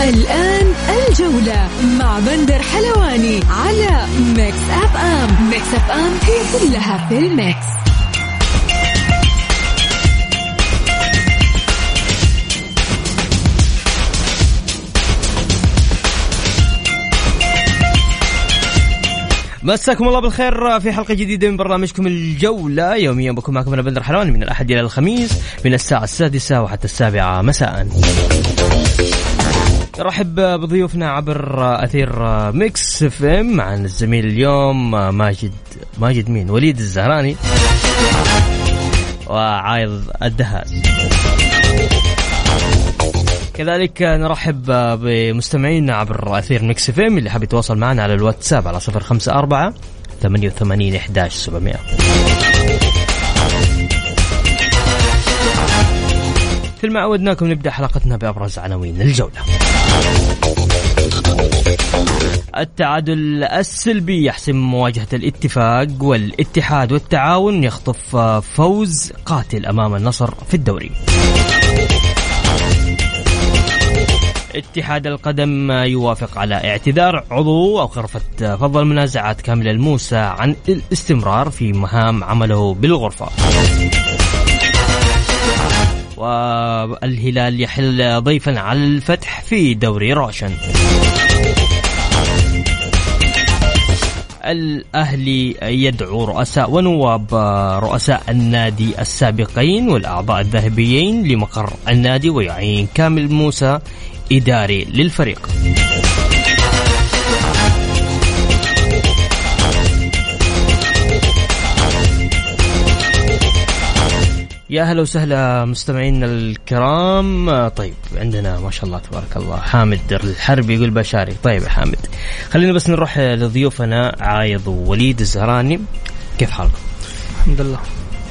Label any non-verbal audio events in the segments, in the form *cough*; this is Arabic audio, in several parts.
الآن الجولة مع بندر حلواني على Mix FM Mix FM هي كلها في ال Mix. مساكم الله بالخير في حلقة جديدة من برنامجكم الجولة. يوميا بكون معكم أنا بندر حلواني من الأحد إلى الخميس من الساعة السادسة وحتى السابعة مساء. نرحب بضيوفنا عبر أثير Mix FM معنا الزميل اليوم ماجد ماجد مين؟ وليد الزهراني وعايض الدهاس كذلك نرحب بمستمعينا عبر أثير Mix FM اللي حاب يتواصل معنا على الواتساب على 054 88 11 700 مثل ما عودناكم نبدأ حلقتنا بأبرز عناوين الجولة. التعادل السلبي يحسم مواجهة الاتفاق والاتحاد والتعاون يخطف فوز قاتل أمام النصر في الدوري. اتحاد القدم يوافق على اعتذار عضو أو غرفة فضل المنازعات كامل الموسى عن الاستمرار في مهام عمله بالغرفة. والهلال يحل ضيفا على الفتح في دوري روشن. الأهلي يدعو رؤساء ونواب رؤساء النادي السابقين والأعضاء الذهبيين لمقر النادي ويعين كامل موسى إداري للفريق. يا أهلا وسهلا مستمعينا الكرام. طيب عندنا ما شاء الله تبارك الله حامد الحرب يقول بشاري. طيب يا حامد خلينا بس نروح لضيوفنا عايض ووليد الزهراني. كيف حالكم؟ الحمد لله.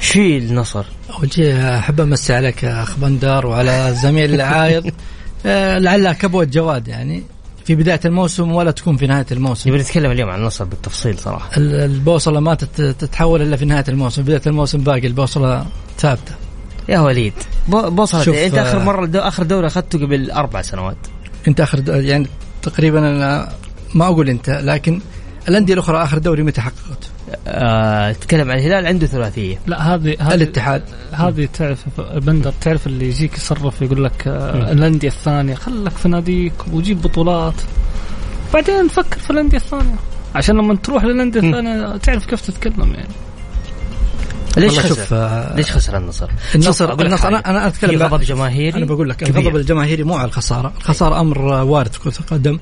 شي النصر أول شيء أحب أمسي عليك أخ بندر وعلى الزميل العايض. *laughs* آه، لعلها كبوة جواد يعني. في بداية الموسم ولا تكون في نهاية الموسم؟ نبي نتكلم اليوم عن النصر بالتفصيل صراحة. ال- البوصلة ما تت- تتحول إلا في نهاية الموسم بداية الموسم باقي البوصلة ثابتة. يا وليد بو- بوصلة شوف، أنت آخر آه، مرة دو آخر دوري أخذته قبل أربع سنوات. أنت آخر د- يعني تقريبا أنا ما أقول أنت لكن الأندية الأخرى آخر دوري متى حققت؟ أه تكلم عن الهلال عنده ثلاثية. لا هذه هذه الاتحاد. هذه تعرف بندر تعرف اللي يجيك يصرف يقول لك آه، الأندية الثانية خلك في ناديك وجيب بطولات. بعدين فكر في الأندية الثانية. عشان لما تروح للأندية الثانية تعرف كيف تتكلم يعني. ليش خسر؟ شوف آه، ليش خسر النصر؟ النصر النصر أنا في أتكلم غضب جماهيري أنا بقول لك. الغضب الجماهيري مو على الخسارة، الخسارة أمر وارد في كرة القدم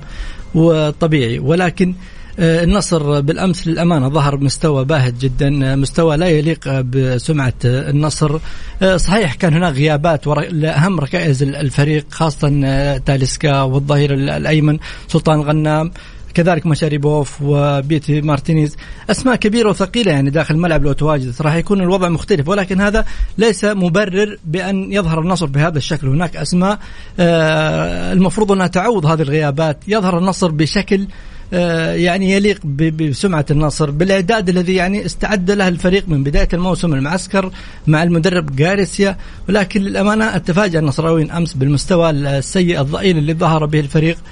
وطبيعي ولكن آه، النصر بالأمس للأمانة ظهر مستوى باهت جدا، آه، مستوى لا يليق آه، بسمعة آه، النصر، آه، صحيح كان هناك غيابات لأهم ركائز الفريق خاصه آه، تاليسكا والظهير ال- الأيمن سلطان غنام كذلك مشاريبوف وبيتي مارتينيز. أسماء كبيرة وثقيلة يعني داخل الملعب لو تواجدت راح يكون الوضع مختلف ولكن هذا ليس مبرر بأن يظهر النصر بهذا الشكل. هناك أسماء آه، المفروض أنها تعوض هذه الغيابات. يظهر النصر بشكل آه، يعني يليق بسمعة النصر بالإعداد الذي يعني استعد له الفريق من بداية الموسم المعسكر مع المدرب جاريسيا ولكن للأمانة تفاجأ النصراويين أمس بالمستوى السيء الضئيل اللي ظهر به الفريق. آه،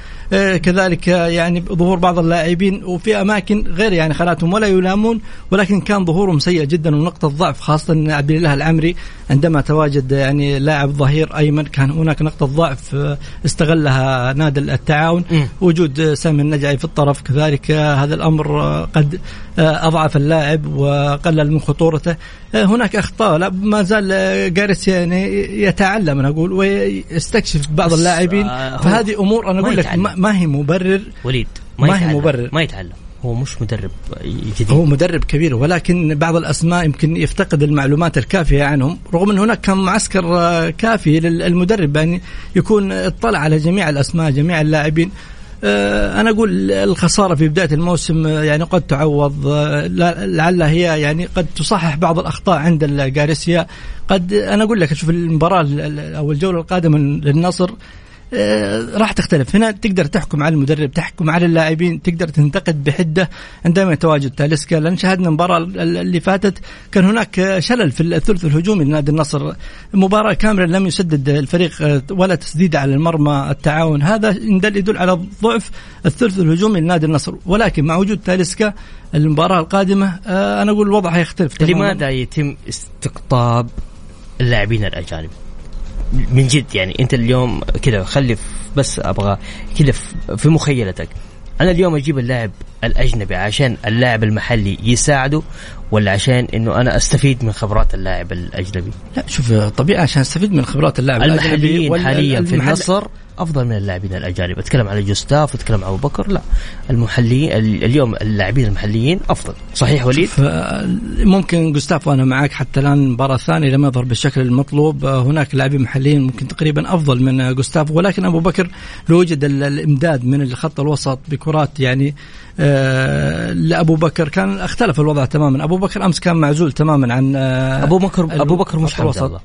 كذلك آه، يعني ظهور بعض اللاعبين وفي أماكن غير يعني خلاتهم ولا يلامون ولكن كان ظهورهم سيء جدا ونقطة ضعف خاصة عبد الله العمري عندما تواجد يعني لاعب ظهير أيمن كان هناك نقطة ضعف آه، استغلها نادي التعاون. وجود آه، سامي النجعي في الطرف كذلك آه، هذا الأمر آه، قد آه، أضعف اللاعب وقلل من خطورته آه، هناك أخطاء لا ما زال آه، جاريسيا يعني يتعلم أنا أقول ويستكشف بعض اللاعبين آه، فهذه أمور أنا أقول لك. ما ما هي مبرر. وليد ما هي يتعلم. مبرر. ما يتعلم. هو مش مدرب جديد. هو مدرب كبير ولكن بعض الأسماء يمكن يفتقد المعلومات الكافية عنهم رغم أن هناك كان معسكر آه، كافي للمدرب بان يكون اطلع على جميع الأسماء جميع اللاعبين. آه، أنا أقول الخسارة في بداية الموسم آه، يعني قد تعوض لعلها هي يعني قد تصحح بعض الأخطاء عند الجارسيا قد أنا أقول لك شوف المباراة أو الجولة القادمة للنصر آه، راح تختلف. هنا تقدر تحكم على المدرب تحكم على اللاعبين تقدر تنتقد بحدة. عندما يتواجد تاليسكا. لأن شاهدنا المباراة اللي فاتت كان هناك شلل في الثلث الهجومي لنادي النصر. مباراة كاملة لم يسدد الفريق آه، ولا تسديد على المرمى التعاون. هذا يدل على ضعف الثلث الهجومي لنادي النصر. ولكن مع وجود تاليسكا المباراة القادمة آه، أنا أقول الوضع هيختلف لماذا يتم استقطاب اللاعبين الأجانب؟ من جد يعني أنت اليوم كذا خلي بس أبغى كذا في مخيلتك أنا اليوم أجيب اللاعب الأجنبي عشان اللاعب المحلي يساعده ولا عشان إنه أنا أستفيد من خبرات اللاعب الأجنبي؟ لا شوف طبيعي عشان أستفيد من خبرات اللاعب المحليين حاليا في النصر أفضل من اللاعبين الأجانب. أتكلم على جوستاف أتكلم على ابو بكر لا. المحليين اليوم اللاعبين المحليين أفضل. صحيح وليد؟ ممكن جوستاف وأنا معك حتى الآن المباراه الثانية لم يظهر بالشكل المطلوب. هناك لاعبين محليين ممكن تقريبا أفضل من جوستاف ولكن ابو بكر لو وجد الإمداد من الخط الوسط بكرات يعني آه لابو بكر كان اختلف الوضع تماما. ابو بكر أمس كان معزول تماما عن آه ابو بكر ابو بكر مش حمد الله.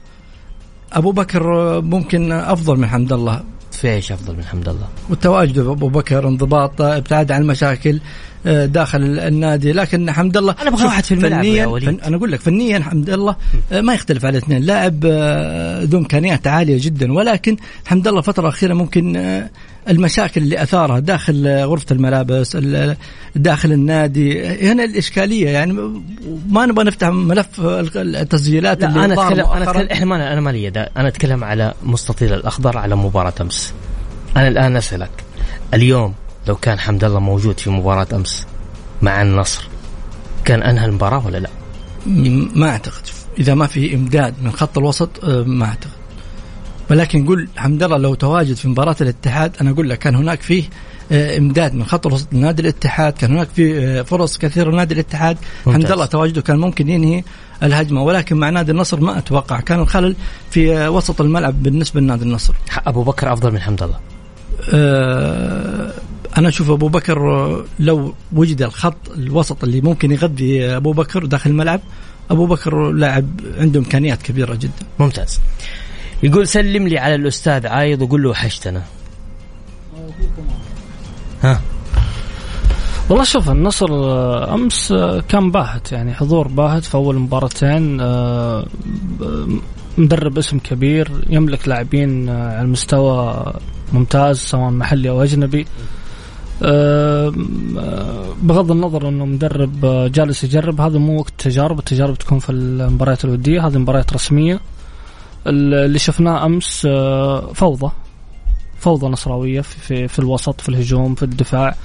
ابو بكر ممكن أفضل من حمد الله. في إيش أفضل من حمد الله؟ والتواجد أبو بكر انضباط ابتعاد عن المشاكل آه، داخل النادي لكن حمد الله أنا أبغى واحد في الملعب فنيا فن أنا أقول لك فنيا حمد الله آه، ما يختلف على الاثنين لاعب آه، ذو إمكانيات عالية جدا ولكن حمد الله الفترة الاخيره ممكن المشاكل اللي أثارها داخل غرفة الملابس داخل النادي. هنا الإشكالية يعني ما نبغى نفتح ملف التسجيلات لا اللي أنا اتكلم أنا اتكلم إحنا ما أنا مالي أنا أتكلم على مستطيل الأخضر على مباراة أمس. أنا الآن أسألك اليوم لو كان حمد الله موجود في مباراة أمس مع النصر كان أنهى المباراة ولا لا؟ ما أعتقد. إذا ما في إمداد من خط الوسط أه، ما أعتقد. ولكن قول حمد الله لو تواجد في مباراة الاتحاد أنا أقول لك كان هناك فيه أه، إمداد من خط الوسط لنادي الاتحاد كان هناك في أه، فرص كثيرة لنادي الاتحاد. حمد الله تواجده كان ممكن ينهي الهجمة ولكن مع نادي النصر ما أتوقع. كان الخلل في وسط الملعب بالنسبة لنادي النصر. أبو بكر أفضل من حمد الله. أه أنا أشوف أبو بكر لو وجد الخط الوسط اللي ممكن يغذي أبو بكر داخل الملعب أبو بكر لاعب عنده إمكانيات كبيرة جدا. ممتاز. يقول سلم لي على الأستاذ عايض وقول له وحشتنا. ها. والله شوف النصر أمس كان باهت يعني حضور باهت في أول مباراتين آه، مدرب اسم كبير يملك لاعبين على المستوى ممتاز سواء محلي أو أجنبي. بغض النظر إنه مدرب آه، جالس يجرب هذا مو وقت تجارب التجارب تكون في المباريات الودية هذه مباريات رسمية. اللي شفناه أمس آه، فوضى. فوضى نصراوية في, في الوسط في الهجوم في الدفاع.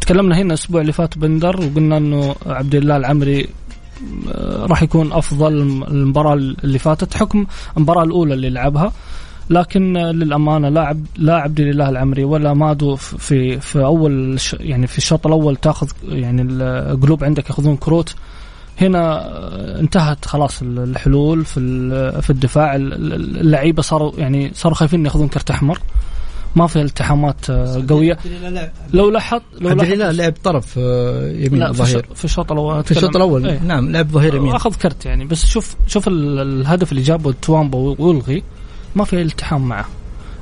تكلمنا هنا الأسبوع اللي فات بندر وقلنا إنه عبد الله العمري آه، راح يكون أفضل المباراة اللي فاتت حكم المباراة الأولى اللي لعبها. لكن للأمانة لاعب لا عبد الله العمري ولا مادو في في أول يعني في الشوط الأول تاخذ يعني القلوب عندك ياخذون كروت. هنا انتهت خلاص الحلول في في الدفاع. اللعيبة صاروا يعني صاروا خايفين ياخذون كرت أحمر. ما في التحامات قوية. لو لاحظ لو لاحظ لعب طرف آه، يمين الظهير في الشوط الأول في الشوط الأول. إيه. نعم لعب ظهير يمين. أخذ كرت يعني. بس شوف شوف الهدف اللي جابه توامبو والغي ما في التحام معه.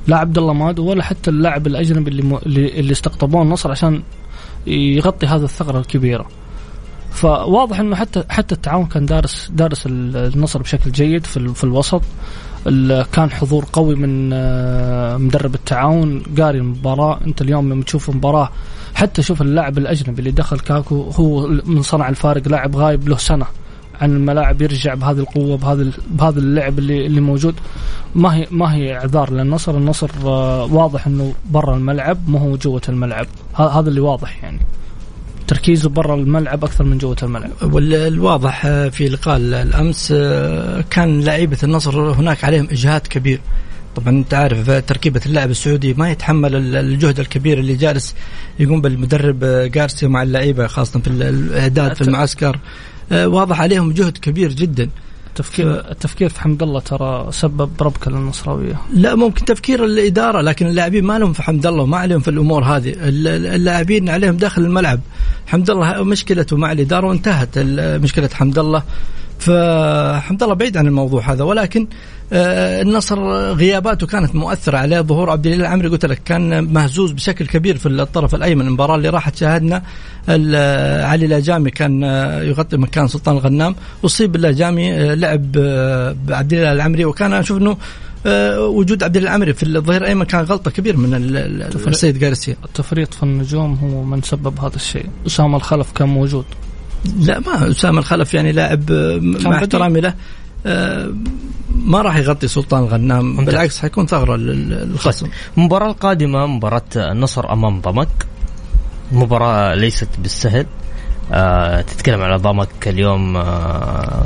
لا عبد الله مادو ولا حتى اللاعب الأجنبي اللي. اللي استقطبوه النصر عشان يغطي هذا الثغرة الكبيرة. فواضح إنه حتى حتى التعاون كان دارس دارس النصر بشكل جيد في, في الوسط. كان حضور قوي من آه، مدرب التعاون قاري المباراة. أنت اليوم لما تشوف مباراة حتى شوف اللاعب الأجنبي اللي دخل كاكو هو من صنع الفارق لاعب غايب له سنة. عن الملاعب يرجع بهذه القوة بهذا بهذا اللعب اللي اللي موجود. ما هي ما هي إعذار للنصر. النصر آه، واضح إنه برا الملعب ما هو جوة الملعب. هذا اللي واضح يعني. تركيزه برا الملعب أكثر من جوة الملعب. والواضح آه، في لقاء الأمس آه، كان لعيبة النصر هناك عليهم إجهاد كبير. طبعا أنت عارف تركيبة اللاعب السعودي ما يتحمل الجهد الكبير اللي جالس يقوم بالمدرب جارسيا مع اللعيبة خاصة في الإعداد في المعسكر. آه، واضح عليهم جهد كبير جدا. التفكير التفكير في حمد الله ترى سبب ربكه للنصراوية. لا ممكن تفكير الإدارة لكن اللاعبين ما لهم في حمد الله وما عليهم في الأمور هذه. اللاعبين عليهم داخل الملعب. حمد الله مشكلته مع الإدارة وانتهت مشكلة حمد الله. فحمد الله بعيد عن الموضوع هذا ولكن النصر غياباته كانت مؤثرة عليه. ظهور عبد الله العمري قلت لك كان مهزوز بشكل كبير في الطرف الأيمن. المباراة اللي راحت شاهدنا علي لاجامي كان آه، يغطي مكان سلطان الغنام. أصيب اللاجامي آه، لعب عبد الله العمري. وكان أشوف أنه وجود عبد العمري في الظهير الأيمن كان غلطة كبيره من السيد جارسيا التفريط في النجوم هو من سبب هذا الشيء. أسامة الخلف كان موجود. لا ما أسامة الخلف يعني لاعب مع احترامي له. آه، ما راح يغطي سلطان غنام بالعكس حيكون ثغرة للخصم. المباراة القادمة مباراة النصر أمام ضمك. مباراة ليست بالسهل. آه تتكلم على ضمك اليوم آه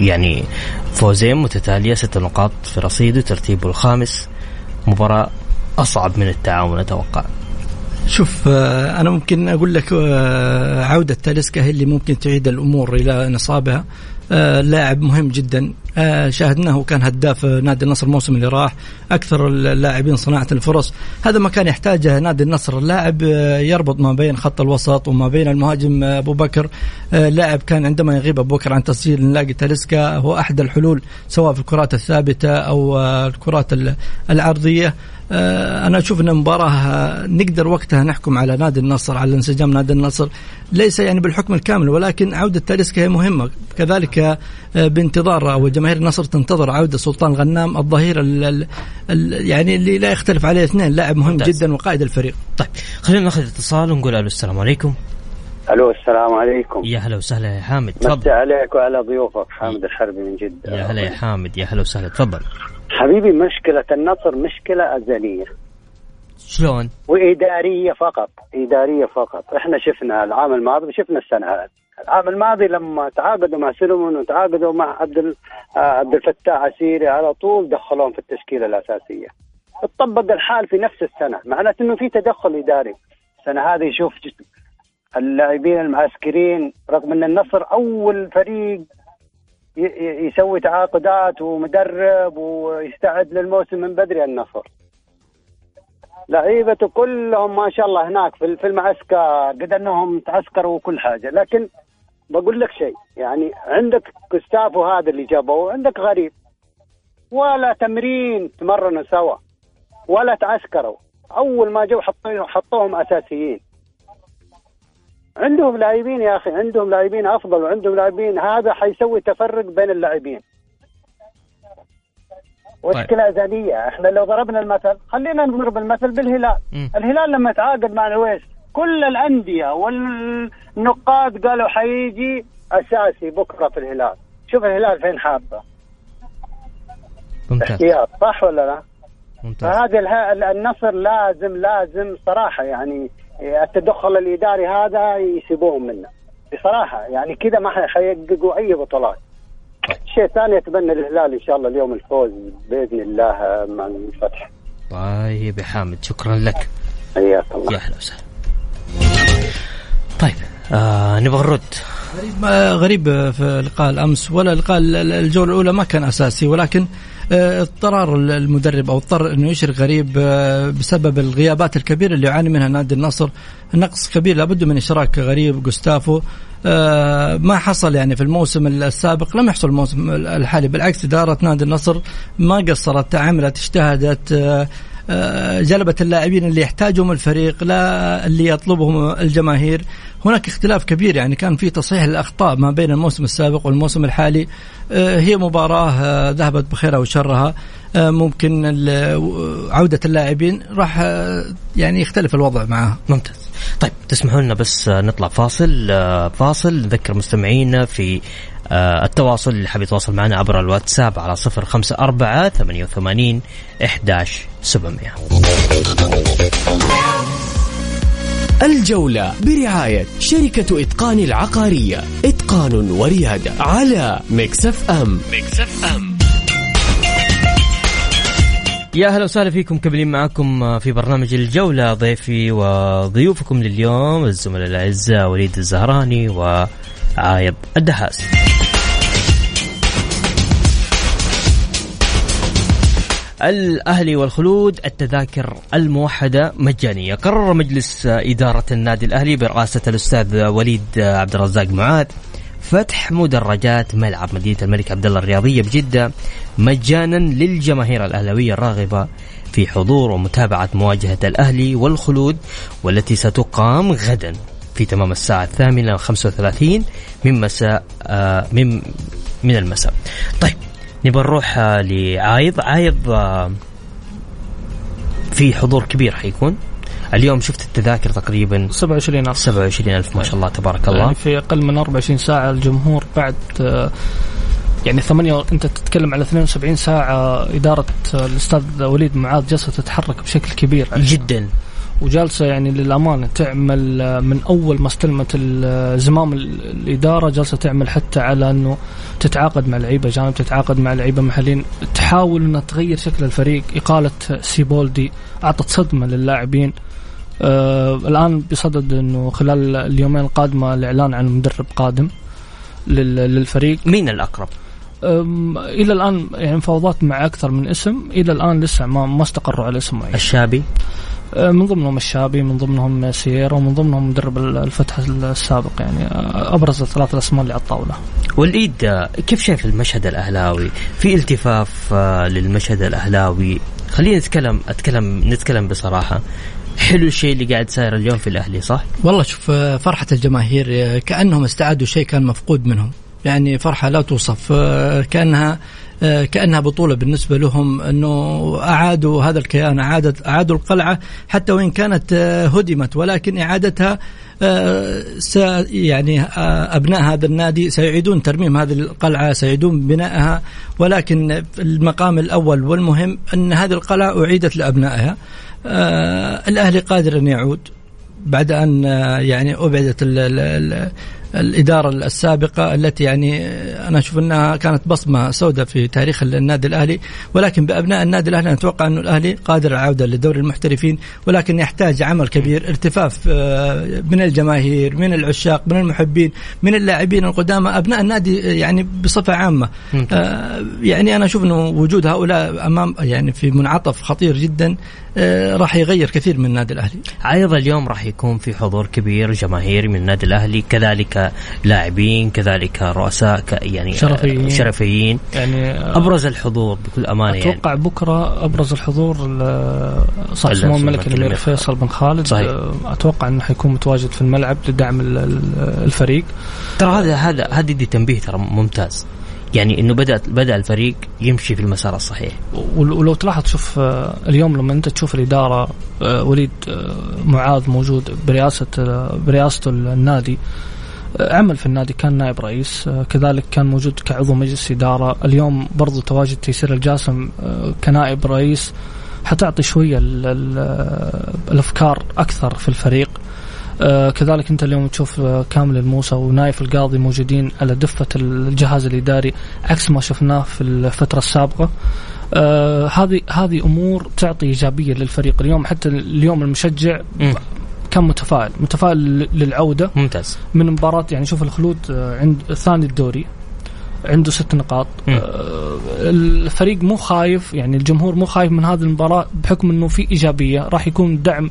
يعني فوزين متتالية ست نقاط في رصيده ترتيبه الخامس. مباراة أصعب من التعاون أتوقع. شوف آه، أنا ممكن أقول لك آه، عودة تاليسكا هي اللي ممكن تعيد الأمور إلى نصابها. آه، لاعب مهم جدا. شاهدناه كان هداف نادي النصر الموسم اللي راح. أكثر اللاعبين صناعة الفرص. هذا ما كان يحتاجه نادي النصر. لاعب يربط ما بين خط الوسط وما بين المهاجم أبو بكر. لاعب كان عندما يغيب أبو بكر عن تسجيل نلاقي تاليسكا هو أحد الحلول سواء في الكرات الثابتة أو الكرات العرضية. آه، أنا أشوف إن المباراة نقدر وقتها نحكم على نادي النصر على انسجام نادي النصر. ليس يعني بالحكم الكامل ولكن عودة تاليسكا هي مهمة. كذلك آه، بانتظار أو جماهير النصر تنتظر عودة سلطان غنام الظهير ال ال ال يعني اللي لا يختلف عليه اثنين لاعب مهم ممتاز. جدا وقائد الفريق. طيب. خلينا ناخذ اتصال ونقول ألو السلام عليكم. ألو السلام عليكم. يا هلا وسهلا يا حامد تفضل. عليك وعلى ضيوفك حامد الحربي من جدة. يا هلا يا حامد يا هلا وسهلا تفضل. حبيبي مشكلة النصر مشكلة أزلية. شلون؟ وإدارية فقط إدارية فقط. إحنا شفنا العام الماضي وشفنا السنة هذه. العام الماضي لما تعاقدوا مع سلمون وتعاقدوا مع عبد آه، عبد الفتاح عسيري على طول دخلوهم في التشكيلة الأساسية. اتطبق الحال في نفس السنة. معناته إنه في تدخل إداري. السنة هذه شوف اللاعبين المعسكرين رغم أن النصر أول فريق يسوي تعاقدات ومدرب ويستعد للموسم من بدري النصر. لعيبته كلهم ما شاء الله هناك في المعسكر قد أنهم تعسكروا وكل حاجة. لكن بقول لك شيء يعني عندك كوستافو هذا اللي جابوه عندك غريب. ولا تمرين تمرنوا سوا ولا تعسكروا. أول ما جو حطوهم أساسيين. عندهم لاعبين يا أخي عندهم لاعبين أفضل وعندهم لاعبين هذا حيسوي تفرق بين اللاعبين مشكلة طيب. أزلية إحنا لو ضربنا المثل خلينا نضرب المثل بالهلال م. الهلال لما تعاقد مع الويس كل الأندية والنقاد قالوا حيجي أساسي بكرة في الهلال شوف الهلال فين حاطه ممتاز احتياط صح ولا لا؟ ممتاز فهذه النصر لازم لازم صراحة يعني التدخل الإداري هذا يسيبوهم منه. بصراحة يعني كذا ما حيحققوا أي بطولات. الشيء الثاني أتمنى للهلال إن شاء الله اليوم الفوز بإذن الله مع الفتح. طيب يا حامد شكرا لك. حياك الله. يا أهلا وسهلا. طيب آه نبغى نرد. غريب غريب في لقاء الأمس. ولا لقاء الجولة الأولى ما كان أساسي ولكن آه، اضطرار المدرب أو اضطر إنه يشرك غريب آه، بسبب الغيابات الكبيرة اللي يعاني منها نادي النصر. نقص كبير لابد من إشراك غريب جوستافو. آه، ما حصل يعني في الموسم السابق لم يحصل الموسم الحالي بالعكس إدارة نادي النصر ما قصرت عملت اجتهدت جلبت اللاعبين اللي يحتاجهم الفريق لا اللي يطلبهم الجماهير. هناك اختلاف كبير يعني كان في تصحيح الأخطاء ما بين الموسم السابق والموسم الحالي. آه، هي مباراة آه، ذهبت بخيرها وشرها. آه، ممكن عودة اللاعبين راح يعني يختلف الوضع معها. ممتاز. طيب تسمحوا لنا بس نطلع فاصل. فاصل. نذكر مستمعينا في التواصل اللي حاب يتواصل معنا عبر الواتساب على صفر خمسة أربعة ثمانية وثمانين إحداش سبعمية. الجولة برعاية شركة إتقان العقارية. إتقان وريادة على Mix FM. Mix FM. يا أهلا وسهلا فيكم مكملين معكم في برنامج الجولة. ضيفي وضيوفكم لليوم الزملاء الأعزاء وليد الزهراني وعايض الدهاس الأهلي والخلود التذاكر الموحدة مجانية. قرر مجلس إدارة النادي الأهلي برئاسة الأستاذ وليد عبد الرزاق معاذ فتح مدرجات ملعب مدينة الملك عبد الله الرياضية بجدة مجانا للجماهير الأهلاوية الراغبة في حضور ومتابعة مواجهة الأهلي والخلود والتي ستقام غدا في تمام الساعة الثامنة وخمسة وثلاثين من مساء آه من من المساء. طيب نبغى نروح آه لعايض عايض آه في حضور كبير حيكون. اليوم شفت التذاكر تقريبا 27000 27000 ما شاء الله تبارك الله. يعني في أقل من 24 ساعة الجمهور بعد آه، يعني ثمانية أنت تتكلم على 72 ساعة إدارة الأستاذ وليد معاذ جالسه تتحرك بشكل كبير. جدا. وجالسة يعني للأمانة تعمل آه، من أول ما استلمت ال- زمام ال- الإدارة جالسة تعمل حتى على أنه تتعاقد مع لعيبة جانب تتعاقد مع لعيبة محليين. تحاول إنها تغير شكل الفريق. إقالة سيبولدي أعطت صدمة للاعبين. آه الآن بصدد إنه خلال اليومين القادمة الإعلان عن مدرب قادم لل- للفريق. مين الأقرب؟ إلى الآن يعني مفاوضات مع أكثر من اسم إلى الآن لسه ما ما استقروا على اسم معين الشابي؟ أه، من ضمنهم الشابي من ضمنهم سييرا ومن ضمنهم مدرب الفتح السابق يعني أه، أبرز الثلاث الأسماء اللي على الطاوله والإيد آه، كيف شايف المشهد الأهلاوي؟ في التفاف آه، للمشهد الأهلاوي. خلينا نتكلم أتكلم نتكلم بصراحة. حلو الشيء اللي قاعد صاير اليوم في الأهلي صح؟ والله شوف فرحة الجماهير كأنهم استعادوا شيء كان مفقود منهم. يعني فرحة لا توصف. آه، كأنها آه، كأنها بطولة بالنسبة لهم أنه أعادوا هذا الكيان أعادت أعادوا القلعة حتى وإن كانت آه، هدمت. ولكن إعادتها س يعني أبناء هذا النادي سيعيدون ترميم هذه القلعة سيعيدون بنائها. ولكن المقام الأول والمهم أن هذه القلعة أعيدت لأبنائها. الأهلي قادر أن يعود بعد آه، يعني أبعدت ال ال ال الإدارة السابقة التي يعني أنا أشوف أنها كانت بصمة سوداء في تاريخ النادي الأهلي ولكن بأبناء النادي الأهلي نتوقع انه الأهلي قادر على العودة لدوري المحترفين ولكن يحتاج عمل كبير ارتفاف آه، من الجماهير من العشاق من المحبين من اللاعبين القدامى أبناء النادي آه، يعني بصفة عامة. آه، يعني أنا أشوف أنه وجود هؤلاء أمام يعني في منعطف خطير جدا راح يغير كثير من النادي الأهلي. أيضا اليوم راح يكون في حضور كبير جماهيري من النادي الأهلي كذلك لاعبين كذلك رؤساء ك- يعني شرفيين. شرفيين. يعني أه، أبرز الحضور بكل أمانة يعني. أتوقع بكرة أبرز الحضور ال- صاحب سمو الملك الأمير فيصل بن خالد. صحيح. أتوقع إنه حيكون متواجد في الملعب لدعم ال- ال- الفريق. ترى هذا هذا هذه دي تنبيه ترى ممتاز. يعني إنه بدأ بدأ الفريق يمشي في المسار الصحيح. ول- ولو تلاحظ شوف آه، اليوم لما أنت تشوف الإدارة آه، وليد آه، معاذ موجود برئاسة آه، برئاسته النادي آه، عمل في النادي كان نائب رئيس آه، كذلك كان موجود كعضو مجلس إدارة. اليوم برضو تواجد تيسير الجاسم آه، كنائب رئيس حتعطي شوية ال- ال- الأفكار أكثر في الفريق. آه كذلك أنت اليوم تشوف آه كامل الموسى ونايف القاضي موجودين على دفة الجهاز الإداري عكس ما شفناه في الفترة السابقة. آه هذه هذه أمور تعطي إيجابية للفريق. اليوم حتى اليوم المشجع. كان متفائل. متفائل للعودة. ممتاز. من مباراة يعني شوف الخلود آه، عند ثاني الدوري عنده ست نقاط. مم. آه، الفريق مو خايف يعني الجمهور مو خايف من هذه المباراة بحكم إنه في إيجابية. راح يكون دعم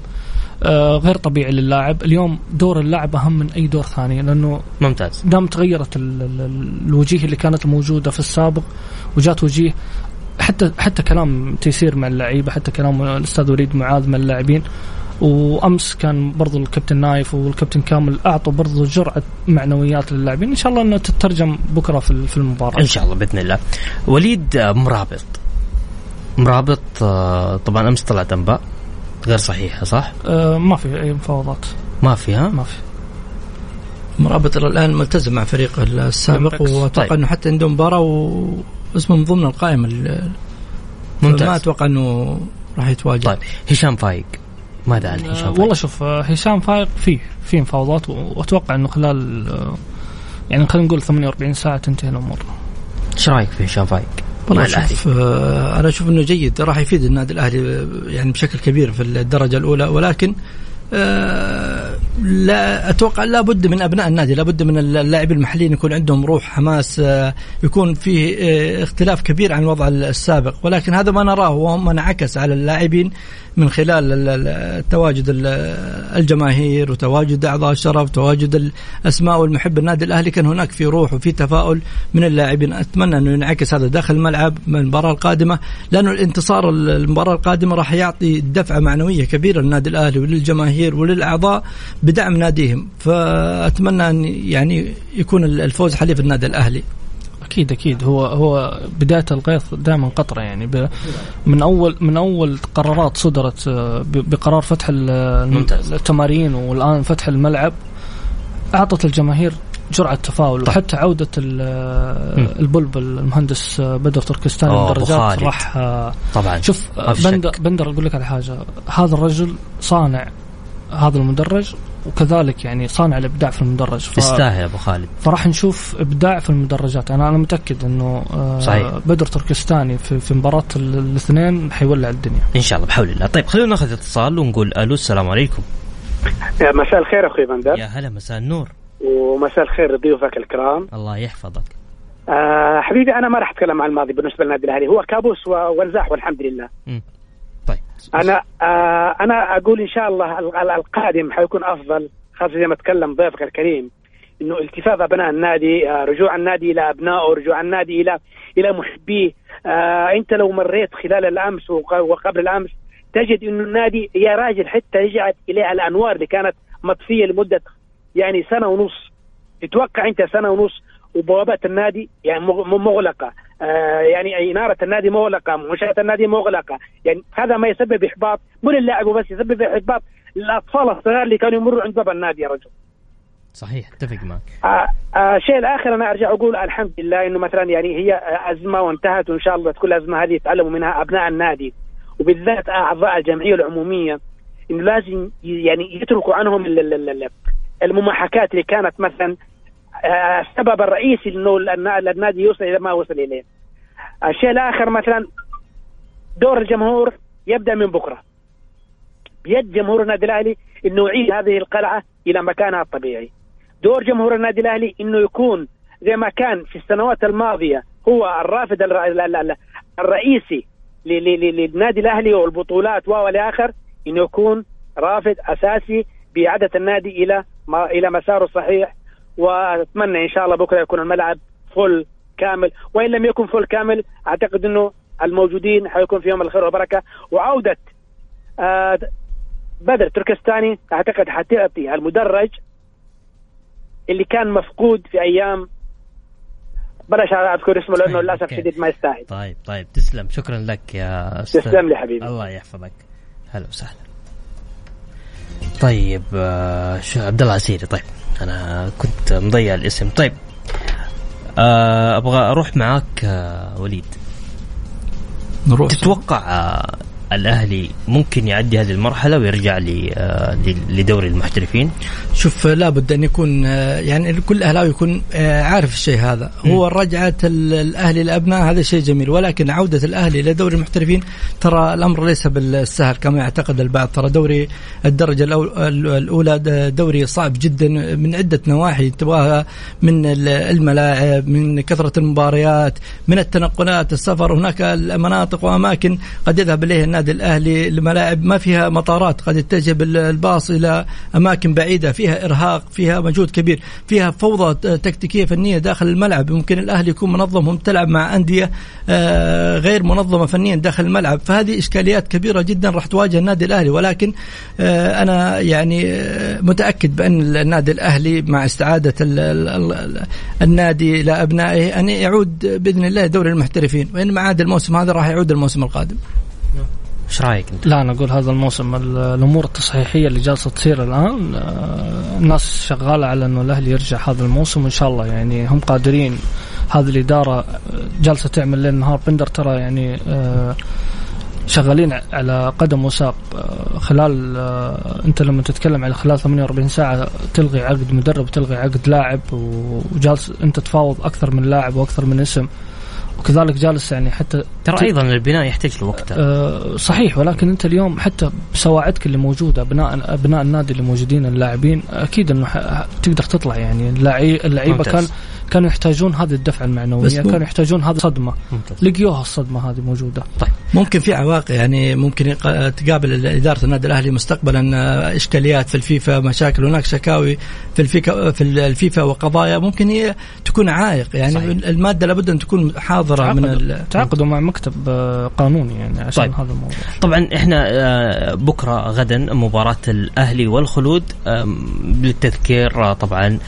آه، غير طبيعي للاعب. اليوم دور اللاعب أهم من أي دور ثاني لأنه ممتاز. دام تغيرت ال- ال- ال- الوجيه اللي كانت موجودة في السابق وجات وجيه حتى حتى كلام تيسير مع اللعيبة حتى كلام الاستاذ وليد معاذ مع اللاعبين. وأمس كان برضو الكابتن نايف والكابتن كامل أعطوا برضو جرعة معنويات للاعبين. إن شاء الله انها تترجم بكرة في في المباراة. إن شاء الله بإذن الله. وليد آه، مرابط. مرابط آه، طبعا أمس طلعت أنباء. غير صحيحة صح؟ آه ما في أي مفاوضات. ما فيها ما في. مرابط الآن ملتزم مع فريق السابق ممتاز. وأتوقع طيب. إنه حتى عنده مباراة واسمه من ضمن القائمة ال- ما ممتاز أتوقع إنه راح يتواجد. طيب. هشام فايق. ماذا عن هشام آه فايق؟ والله شوف آه، هشام فايق فيه في مفاوضات وأتوقع إنه خلال آه يعني خلينا نقول 48 ساعة تنتهي الأمور إيش رأيك في هشام فايق؟ والله. شوف أنا أشوف إنه جيد راح يفيد النادي الأهلي يعني بشكل كبير في الدرجة الأولى ولكن لا أتوقع لابد من أبناء النادي لابد من اللاعبين المحليين يكون عندهم روح حماس يكون فيه اختلاف كبير عن الوضع السابق ولكن هذا ما نراه وما انعكس على اللاعبين من خلال ال- ال- تواجد ال- الجماهير وتواجد أعضاء الشرف وتواجد الاسماء والمحب النادي الأهلي كان هناك في روح وفي تفاؤل من اللاعبين. أتمنى انه ينعكس هذا داخل الملعب من المباراة القادمة لأنه الانتصار المباراة القادمة راح يعطي دفعة معنوية كبيرة للنادي الأهلي وللجماهير وللأعضاء بدعم ناديهم. فأتمنى أن يعني يكون الفوز حليف النادي الأهلي. أكيد أكيد. هو هو بداية الغيث دائما قطرة يعني. من أول من أول قرارات صدرت آه، بقرار فتح. التمارين والآن فتح الملعب أعطت الجماهير جرعة تفاؤل وحتى عودة ال- البلبل المهندس بدر تركستاني خالد. راح آه، طبعا. شوف بندر. بندر أقول لك على حاجة. هذا الرجل صانع هذا المدرج. وكذلك يعني صانع الإبداع في المدرج. ف... تستاهل أبو خالد. فراح نشوف إبداع في المدرجات. أنا أنا متأكد إنه آه، صحيح. بدر تركستاني في, في مباراة ال- الاثنين حيولع الدنيا. إن شاء الله بحول الله. طيب خلينا ناخذ اتصال ونقول ألو السلام عليكم. مساء الخير أخوي بندر. يا هلا مساء النور. ومساء الخير لضيوفك الكرام. الله يحفظك. آه حبيبي أنا ما راح أتكلم عن الماضي بالنسبة للنادي الأهلي. هو كابوس و- وانزاح والحمد لله. طيب. أنا آه أنا أقول إن شاء الله ال- ال- القادم حيكون أفضل خاصة زي ما تكلم ضيفك الكريم إنه التفاف أبناء النادي آه رجوع النادي إلى أبنائه رجوع النادي إلى إلى محبيه. آه أنت لو مريت خلال الأمس وق- وقبل الأمس تجد إنه النادي يا راجل حتى رجعت إليه الأنوار اللي كانت مطفية لمدة يعني سنة ونص. تتوقع أنت سنة ونص وبوابات النادي يعني مغ- مغلقة. آه يعني إنارة النادي مغلقة منشاه النادي مغلقة. يعني هذا ما يسبب إحباط مو للاعب وبس يسبب إحباط للأطفال الصغار اللي كانوا يمروا عند باب النادي يا رجل. صحيح اتفق معك. آه آه الشيء الآخر أنا أرجع أقول الحمد لله إنه مثلا يعني هي أزمة وانتهت وإن شاء الله تكون الأزمة هذه يتعلموا منها أبناء النادي. وبالذات أعضاء الجمعية العمومية إنه لازم يعني يتركوا عنهم ال- ال- ال- المماحكات اللي كانت مثلا السبب الرئيسي إنه النا- النادي يوصل إلى ما وصل إليه. الشيء الآخر مثلا دور الجمهور يبدأ من بكرة. بيد جمهور النادي الأهلي إنه يعيد هذه القلعة إلى مكانها الطبيعي. دور جمهور النادي الأهلي إنه يكون زي ما كان في السنوات الماضية هو الرافد الر- ال- ال- ال- الرئيسي للنادي الأهلي والبطولات والى اخر إنه يكون رافد أساسي باعاده النادي إلى ما إلى مساره الصحيح وأتمنى إن شاء الله بكرة يكون الملعب فل كامل. وإن لم يكن فل كامل أعتقد إنه الموجودين حيكون فيهم الخير والبركة. وعودة آه بدر تركستاني أعتقد حتعطي المدرج اللي كان مفقود في أيام بلاش أذكر اسمه لأنه للأسف. شديد ما يستاهل. طيب طيب تسلم. شكرا لك يا أستاذ. تسلم لي حبيبي. الله يحفظك. هلا وسهلا. طيب آه، شو عبد الله عسيري طيب. أنا كنت مضيع الاسم. طيب آه، أبغى أروح معاك آه، وليد. نروح. تتوقع آه، الأهلي ممكن يعدي هذه المرحلة ويرجع آه، لدوري المحترفين؟ شوف لابد أن يكون آه، يعني كل أهلاوي يكون آه، عارف الشيء هذا. هو رجعة ال- الأهلي الابناء هذا شيء جميل. ولكن عودة الأهلي إلى دوري المحترفين ترى الأمر ليس بالسهل. كما يعتقد البعض ترى دوري الدرجة الأولى دوري صعب جدا من عدة نواحي. تبغاها من ال- الملاعب من كثرة المباريات من التنقلات السفر. هناك المناطق وأماكن قد يذهب إليها النادي الأهلي الملاعب ما فيها مطارات قد يتجه الباص إلى أماكن بعيدة فيها إرهاق فيها مجهود كبير فيها فوضى تكتيكية فنية داخل الملعب. ممكن الأهلي يكون منظم هم تلعب مع أندية آه، غير منظمة فنيا داخل الملعب. فهذه إشكاليات كبيرة جدا راح تواجه النادي الأهلي. ولكن آه، أنا يعني آه، متأكد بأن النادي الأهلي مع استعادة ال- ال- ال- النادي إلى أبنائه أن يعود بإذن الله دوري المحترفين. وان ما عاد الموسم هذا راح يعود الموسم القادم. إيش رأيك أنت؟ لا أنا أقول هذا الموسم ال- الأمور التصحيحية اللي جالسة تصير الآن آه، الناس شغالة على إنه الأهلي يرجع هذا الموسم وإن شاء الله يعني هم قادرين. هذه الإدارة جالسة تعمل ليل نهار. بندر ترى يعني آه، شغالين على قدم وساق. آه، خلال أنت لما تتكلم على خلال 48 ساعة تلغي عقد مدرب وتلغي عقد لاعب وجالس أنت تفاوض أكثر من لاعب وأكثر من اسم. وكذلك جالس يعني حتى ترى أيضا البناء يحتاج له وقت آه صحيح ولكن أنت اليوم حتى بسواعدك اللي موجودة ابناء ابناء النادي اللي موجودين اللاعبين أكيد إنه تقدر تطلع يعني اللعي- اللعيبة. كان كانوا يحتاجون هذه الدفعه المعنويه كانوا يحتاجون هذه الصدمة. لقيوها الصدمة هذه موجودة ممكن في عواقب يعني ممكن تقابل إدارة النادي الأهلي مستقبلا آه، إشكاليات في الفيفا مشاكل هناك شكاوي في الفيفا في الفيفا وقضايا ممكن هي تكون عائق يعني صحيح. المادة لابد أن تكون حاضرة من تعاقدوا, ال... تعاقدوا مع مكتب آه، قانوني يعني عشان طيب. هذا الموضوع طبعا إحنا آه، بكرة غدا مباراة الأهلي والخلود للتذكير طبعا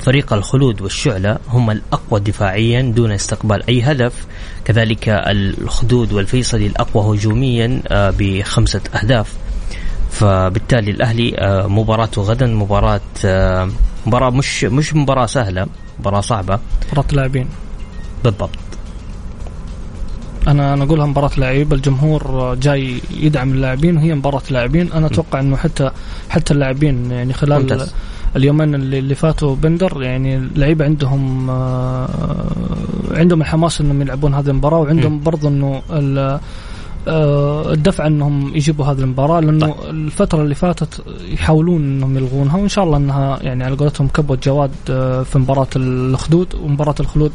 فريق الخلود والشعلة هم الأقوى دفاعيا دون استقبال أي هدف. كذلك الخدود والفيصلي الأقوى هجوميا آه، بخمسة أهداف. فبالتالي الأهلي آه، مباراته غدا مباراة آه، مباراة مش مش مباراة سهلة مباراة صعبة. مباراة لاعبين. بالضبط. أنا أنا أقولها مباراة لعيبه الجمهور جاي يدعم اللاعبين وهي مباراة لاعبين. أنا أتوقع إنه حتى حتى اللاعبين يعني خلال ممتاز. اليومين اللي, فاتوا بندر يعني اللعيبه عندهم آه، عندهم الحماس إنهم يلعبون هذه المباراة وعندهم برضو إنه آه، الدفع إنهم يجيبوا هذه المباراة لأنه الفترة اللي فاتت يحاولون إنهم يلغونها وإن شاء الله إنها يعني على قولتهم كبوه جواد آه، في مباراة الخدود. ومباراة الخلود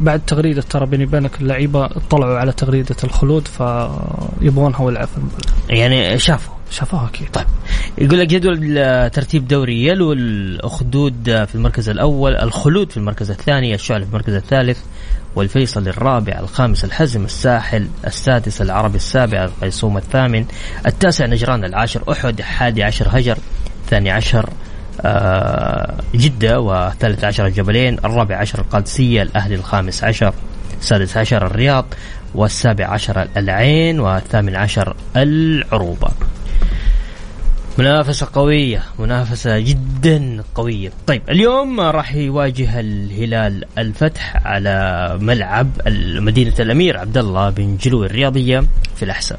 بعد تغريدة ترى بيني وبينك اللعيبة اطلعوا على تغريدة الخلود فيبغونها في المباراة. يعني شافوا شافوها أكيد طيب يقول لك جدول ترتيب دوري يلو الأخدود آه، في المركز الأول الخلود في المركز الثاني الشعلة في المركز الثالث والفيصل الرابع الخامس الحزم الساحل السادس العربي السابع القيصوم الثامن التاسع نجران العاشر أحد الحادي عشر هجر الثاني عشر آه، جدة والثالث عشر الجبلين الرابع عشر القادسية الأهلي الخامس عشر السادس عشر الرياض والسابع عشر العين والثامن عشر العروبة. منافسة قوية منافسة جدا قوية. طيب اليوم راح يواجه الهلال الفتح على ملعب مدينة الأمير عبد الله بن جلو الرياضية في الأحساء.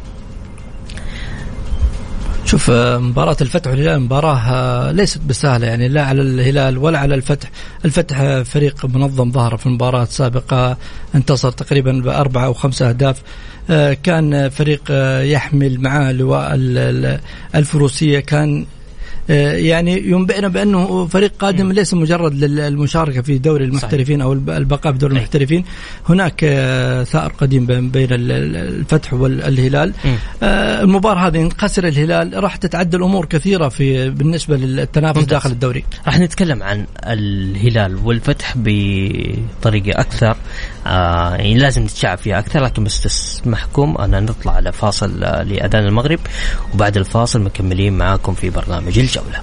شوف آه، مباراة الفتح والهلال مباراة آه، ليست بسهلة يعني لا على الهلال ولا على الفتح. الفتح آه، فريق منظم ظهر في المباراة السابقة انتصر تقريبا بأربعة أو خمسة أهداف. كان فريق يحمل معاه لواء ال- ال- الفروسية كان يعني ينبئنا بأنه فريق قادم ليس مجرد للمشاركه في دوري المحترفين أو الب- البقاء في دوري. المحترفين هناك آه، ثأر قديم بين بين ال- ال- الفتح والهلال. آه، المباراة هذه إن خسر الهلال راح تتعدل أمور كثيرة في بالنسبة للتنافس ممتاز. داخل الدوري راح نتكلم عن الهلال والفتح بطريقة أكثر آه يعني لازم نتشعب فيها أكثر لكن بس تسمحكم أنا نطلع على فاصل آه لأذان المغرب وبعد الفاصل مكملين معاكم في برنامج الجولة.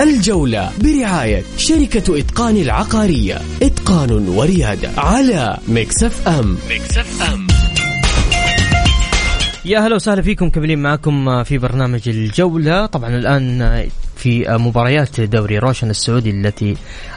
الجولة برعاية شركة إتقان العقارية. إتقان وريادة على مكسف أم. مكسف أم. يا هلا وسهلا فيكم كملين معكم في برنامج الجولة. طبعا الآن في مباريات دوري روشن السعودي التي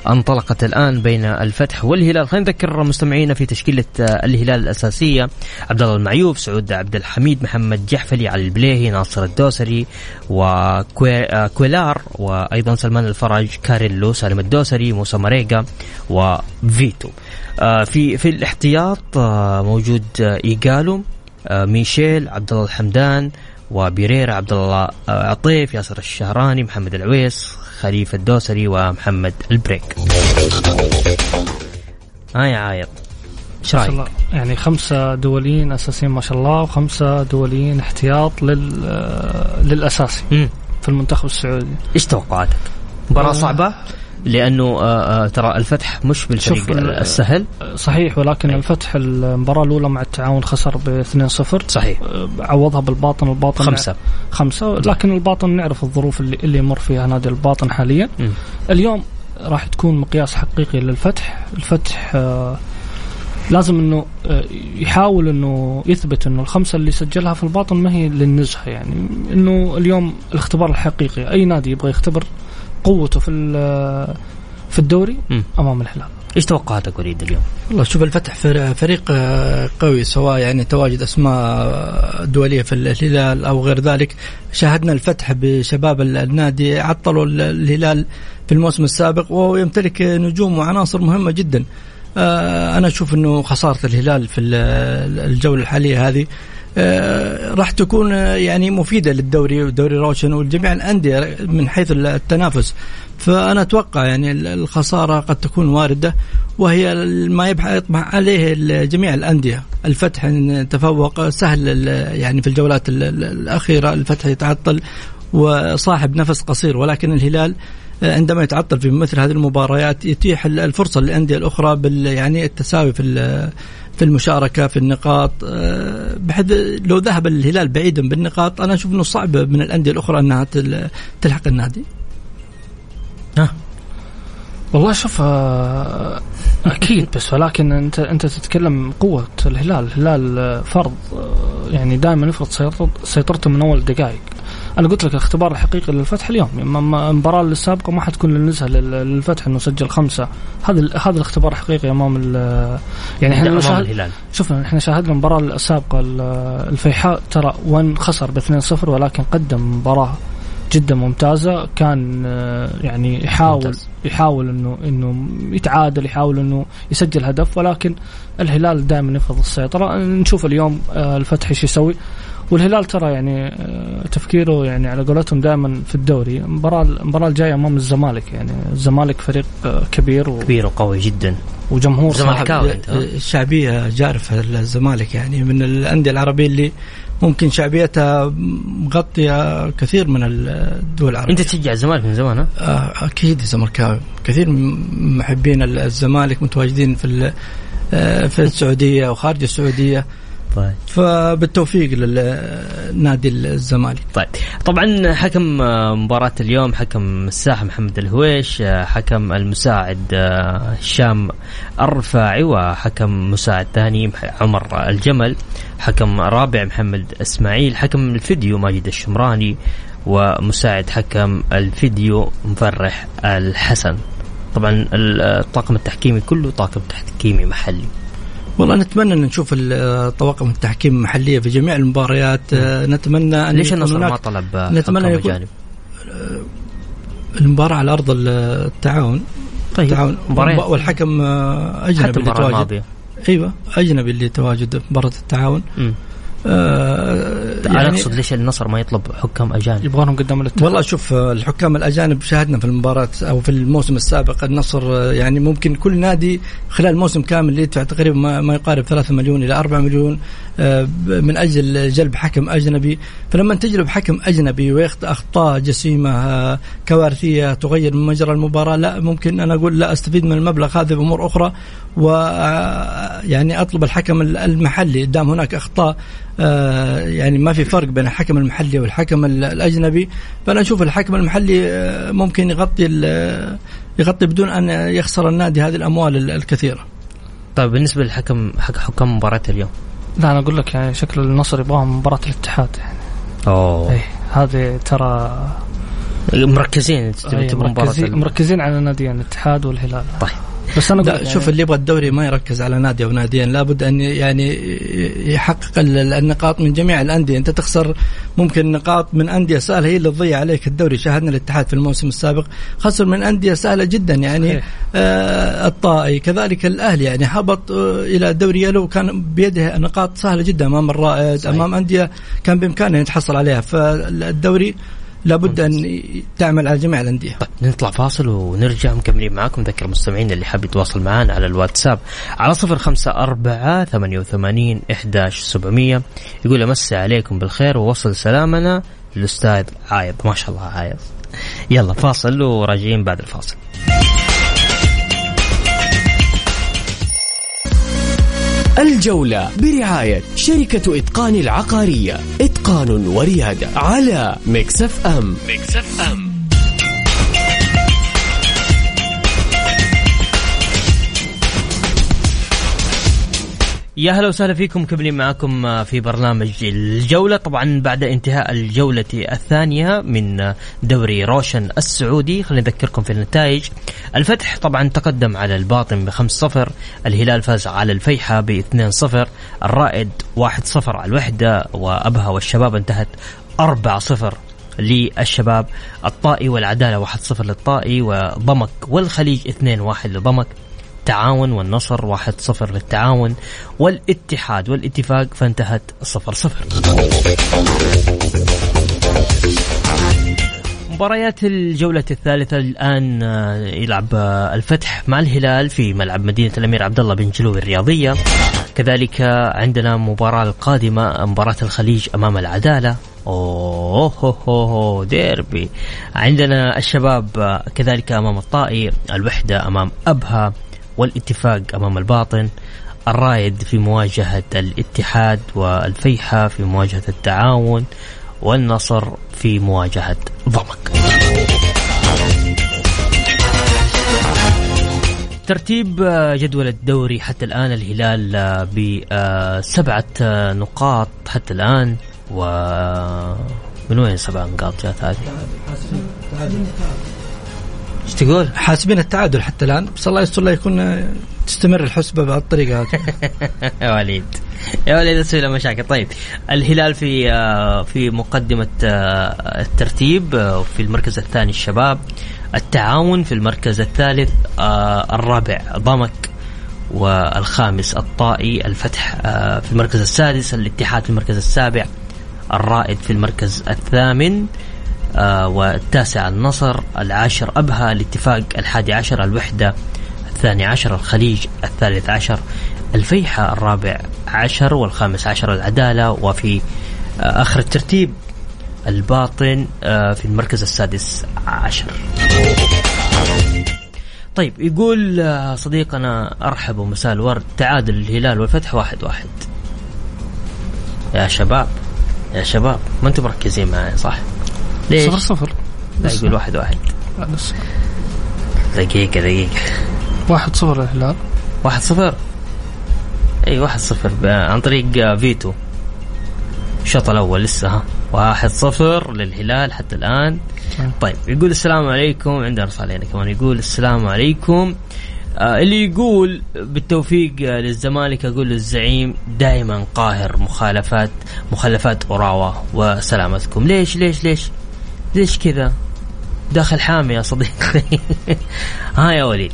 انطلقت الآن بين الفتح والهلال. خلينا نذكر مستمعينا في تشكيلة الهلال الأساسية عبد الله المعيوف سعود عبد الحميد محمد جحفلي علي البليهي ناصر الدوسري وكويلار وأيضا سلمان الفرج كاريلو سالم الدوسري موسى مريقا وفيتو. آه، في في الاحتياط آه، موجود إيجالو. ميشيل عبد الله الحمدان وبيريرا عبد الله آه، عطيف ياسر الشهراني محمد العويس خليفة الدوسري ومحمد البريك ها يا عايض إيش ما شاء رأيك؟ الله يعني خمسة دوليين أساسيين ما شاء الله وخمسة دوليين احتياط لل آه، للأساسي مم. في المنتخب السعودي إيش توقعاتك؟ مباراة آه. صعبة لأنه آه، آه، ترى الفتح مش بالفريق السهل. صحيح ولكن الفتح المباراة الأولى مع التعاون خسر ب 2-0 صحيح. آه، عوضها بالباطن الباطن خمسة. خمسة. لكن الباطن نعرف الظروف اللي, اللي يمر فيها نادي الباطن حاليا. مم. اليوم راح تكون مقياس حقيقي للفتح. الفتح آه لازم إنه يحاول إنه يثبت إنه الخمسة اللي سجلها في الباطن ما هي للنزهة يعني. إنه اليوم الاختبار الحقيقي أي نادي يبغى يختبر قوته في ال- في الدوري. أمام الهلال إيش توقعاتك وليد اليوم؟ والله شوف الفتح فر- فريق آه، قوي سواء يعني تواجد أسماء دولية في الهلال أو غير ذلك شاهدنا الفتح بشباب ال- النادي عطلوا ال- الهلال في الموسم السابق وهو يمتلك نجوم وعناصر مهمة جدا آه، أنا أشوف إنه خسارة الهلال في ال- الجولة الحالية هذه آه، راح تكون آه، يعني مفيدة للدوري ودوري روشن ولجميع الأندية من حيث التنافس. فأنا أتوقع يعني ال- الخسارة قد تكون واردة وهي ما يطمح عليه جميع الأندية. الفتح إن تفوق سهل يعني في الجولات ال- ال- الأخيرة الفتح يتعطل وصاحب نفس قصير. ولكن الهلال آه، عندما يتعطل في مثل هذه المباريات يتيح ال- الفرصة للأندية الأخرى بال يعني التساوي في في المشاركة في النقاط آه، بحيث لو ذهب الهلال بعيدا بالنقاط أنا أشوف إنه صعب من الأندية الأخرى أنها تل- تلحق النادي. ها. والله شوف آه، أكيد بس ولكن انت أنت تتكلم قوة الهلال. الهلال آه، فرض يعني دائما يفرض سيطرت- سيطرته من أول دقائق. أنا قلت لك الاختبار الحقيقي للفتح اليوم. المباراة السابقة ما حتكون للنزهة لل- للفتح إنه سجل خمسة. هذا هذا الاختبار الحقيقي أمام يعني إحنا الهلال. شوفنا إحنا شاهدنا المباراة السابقة ال- الفيحاء ترى وان خسر ب 2-0 ولكن قدم مباراة جدا ممتازة. كان آه، يعني يحاول ممتاز. يحاول انه إنه يتعادل يحاول إنه يسجل هدف ولكن الهلال دائما يفرض السيطرة. نشوف اليوم آه، الفتح إيش يسوي. والهلال ترى يعني آه، تفكيره يعني على قولتهم دائما في الدوري المباراة المباراة الجاية أمام الزمالك يعني الزمالك فريق آه، كبير و- كبير وقوي جدا وجمهور زمالك. صاحب زملكاوي أنت، ها؟ الشعبيه جارفه الزمالك يعني من الأندية العربية اللي ممكن شعبيتها مغطية كثير من الدول العربية أنت تشجع الزمالك من زمان ها؟ آه، أكيد زملكاوي كثير من محبين الزمالك متواجدين في آه، في السعودية وخارج السعودية طيب. فبالتوفيق للنادي الزمالك. طيب. طبعا حكم آه، مباراة اليوم حكم الساحة محمد الهويش آه، حكم المساعد آه، هشام الرفاعي وحكم مساعد ثاني عمر الجمل حكم رابع محمد إسماعيل حكم الفيديو ماجد الشمراني ومساعد حكم الفيديو مفرح الحسن. طبعا الطاقم التحكيمي كله طاقم تحكيمي محلي. والله نتمنى أن نشوف الطواقم التحكيم المحلية في جميع المباريات. آه، نتمنى أن ليش النصر ما طلب آه، نتمنى يكون- أجانب؟ المباراة على أرض التعاون. طيب التعاون. مباريات. والحكم آه، حتى اجنبي تواجد الماضية. أيوه أجنبي اللي تواجد مباراة التعاون. آه يعني أقصد ليش النصر ما يطلب حكام أجانب؟ يبغونهم قدام الاتحاد والله شوف الحكام الأجانب شاهدنا في المباراة أو في الموسم السابق النصر يعني ممكن كل نادي خلال موسم كامل يدفع تقريبا ما ما يقارب 3 مليون إلى 4 مليون آه، من أجل جلب حكم أجنبي. فلما تجلب حكم أجنبي ويخطئ أخطاء جسيمة آه، كوارثية تغير من مجرى المباراة لا ممكن أنا أقول لا أستفيد من المبلغ هذا بأمور أخرى. و آه، يعني أطلب الحكم المحلي. دام هناك أخطاء آه، يعني ما في فرق بين الحكم المحلي والحكم ال- الأجنبي فأنا أشوف الحكم المحلي آه، ممكن يغطي ال- يغطي بدون أن يخسر النادي هذه الأموال ال- الكثيرة. طيب بالنسبة للحكم حك حكام مباراة اليوم؟ لا أنا أقول لك يعني شكل النصر يبغاهم مباراة الاتحاد يعني. أوه. إيه هذه ترى مركزين أيه مباراة مركزين, مركزين على ناديين الاتحاد والهلال. طيب. بس أنا لا لك شوف يعني اللي يبغى الدوري ما يركز على نادي أو ناديين. لابد أن يعني يحقق ال- النقاط من جميع الأندية. أنت تخسر ممكن نقاط من أندية سهلة هي اللي تضيع عليك الدوري. شاهدنا الاتحاد في الموسم السابق خسر من أندية سهلة جدا يعني صحيح. آه الطائي. كذلك الأهلي يعني هبط آه إلى الدوري يلو كان بيده نقاط سهلة جدا أمام الرائد صحيح. أمام أندية كان بإمكانه أن يتحصل عليها. فالدوري لابد أن تعمل على جميع الأندية. طيب نطلع فاصل ونرجع مكملين معاكم نذكر المستمعين اللي حاب يتواصل معنا على الواتساب على صفر خمسة أربعة ثمانية وثمانين إحداش سبعمية. يقول أمسي عليكم بالخير ووصل سلامنا للأستاذ عايض. ما شاء الله عايض. يلا فاصل وراجعين بعد الفاصل. الجولة برعاية شركة إتقان العقارية. إتقان وريادة على مكسف أم. مكسف أم. يا هلا وسهلا فيكم كملين معاكم في برنامج الجولة. طبعا بعد انتهاء الجولة الثانية من دوري روشن السعودي خلينا نذكركم في النتائج. الفتح طبعا تقدم على الباطن بخمس صفر الهلال فاز على الفيحة باثنين صفر الرائد واحد صفر على الوحدة وأبها والشباب انتهت أربعة صفر للشباب. الطائي والعدالة واحد صفر للطائي وضمك والخليج اثنين واحد لضمك. التعاون والنصر واحد صفر للتعاون والاتحاد والاتفاق فانتهت صفر صفر. مباريات الجولة الثالثة الآن آه، يلعب آه، الفتح مع الهلال في ملعب مدينة الأمير عبد الله بن جلو الرياضية. كذلك عندنا مباراة القادمة مباراة الخليج أمام العدالة. أوه هو هو ديربي. عندنا الشباب آه، كذلك أمام الطائي الوحدة أمام أبها. والاتفاق أمام الباطن الرايد في مواجهة الاتحاد والفيحة في مواجهة التعاون والنصر في مواجهة ضمك ترتيب جدول الدوري حتى الآن الهلال بسبعة نقاط حتى الآن و من وين سبع نقاط جات هذه؟ إيش تقول؟ حاسبين التعادل حتى الآن. بس الله يستر لا يكون تستمر الحسبة بهالطريقة. *laughs* هذه يا وليد. يا وليد تسوي له مشاكل. طيب الهلال في آه، في مقدمة آه، الترتيب آه، في المركز الثاني الشباب. التعاون في المركز الثالث الرابع ضمك والخامس الطائي الفتح في المركز السادس الاتحاد في المركز السابع الرائد في المركز الثامن. آه والتاسع النصر العاشر أبها الاتفاق الحادي عشر الوحدة الثاني عشر الخليج الثالث عشر الفيحة الرابع عشر والخامس عشر العدالة وفي آه آخر الترتيب الباطن آه في المركز السادس عشر طيب يقول آه، صديقنا أرحب ومساء الورد تعادل الهلال والفتح واحد واحد يا شباب يا شباب ما أنتم مركزين معي صح؟ ليش؟ صفر صفر. لا يقول واحد واحد. دقيقة دقيقة. واحد صفر الهلال واحد صفر؟ أي واحد صفر عن طريق فيتو. الشوط الأول لسه ها. واحد صفر للهلال حتى الآن. طيب يقول السلام عليكم عندنا رسالة كمان. يقول السلام عليكم. آه اللي يقول بالتوفيق للزمالك أقول للزعيم دائما قاهر مخالفات مخالفات اوراوا وسلامتكم. ليش ليش ليش؟ ليش كذا؟ داخل حامي يا صديقي. *laughs* ها يا وليد.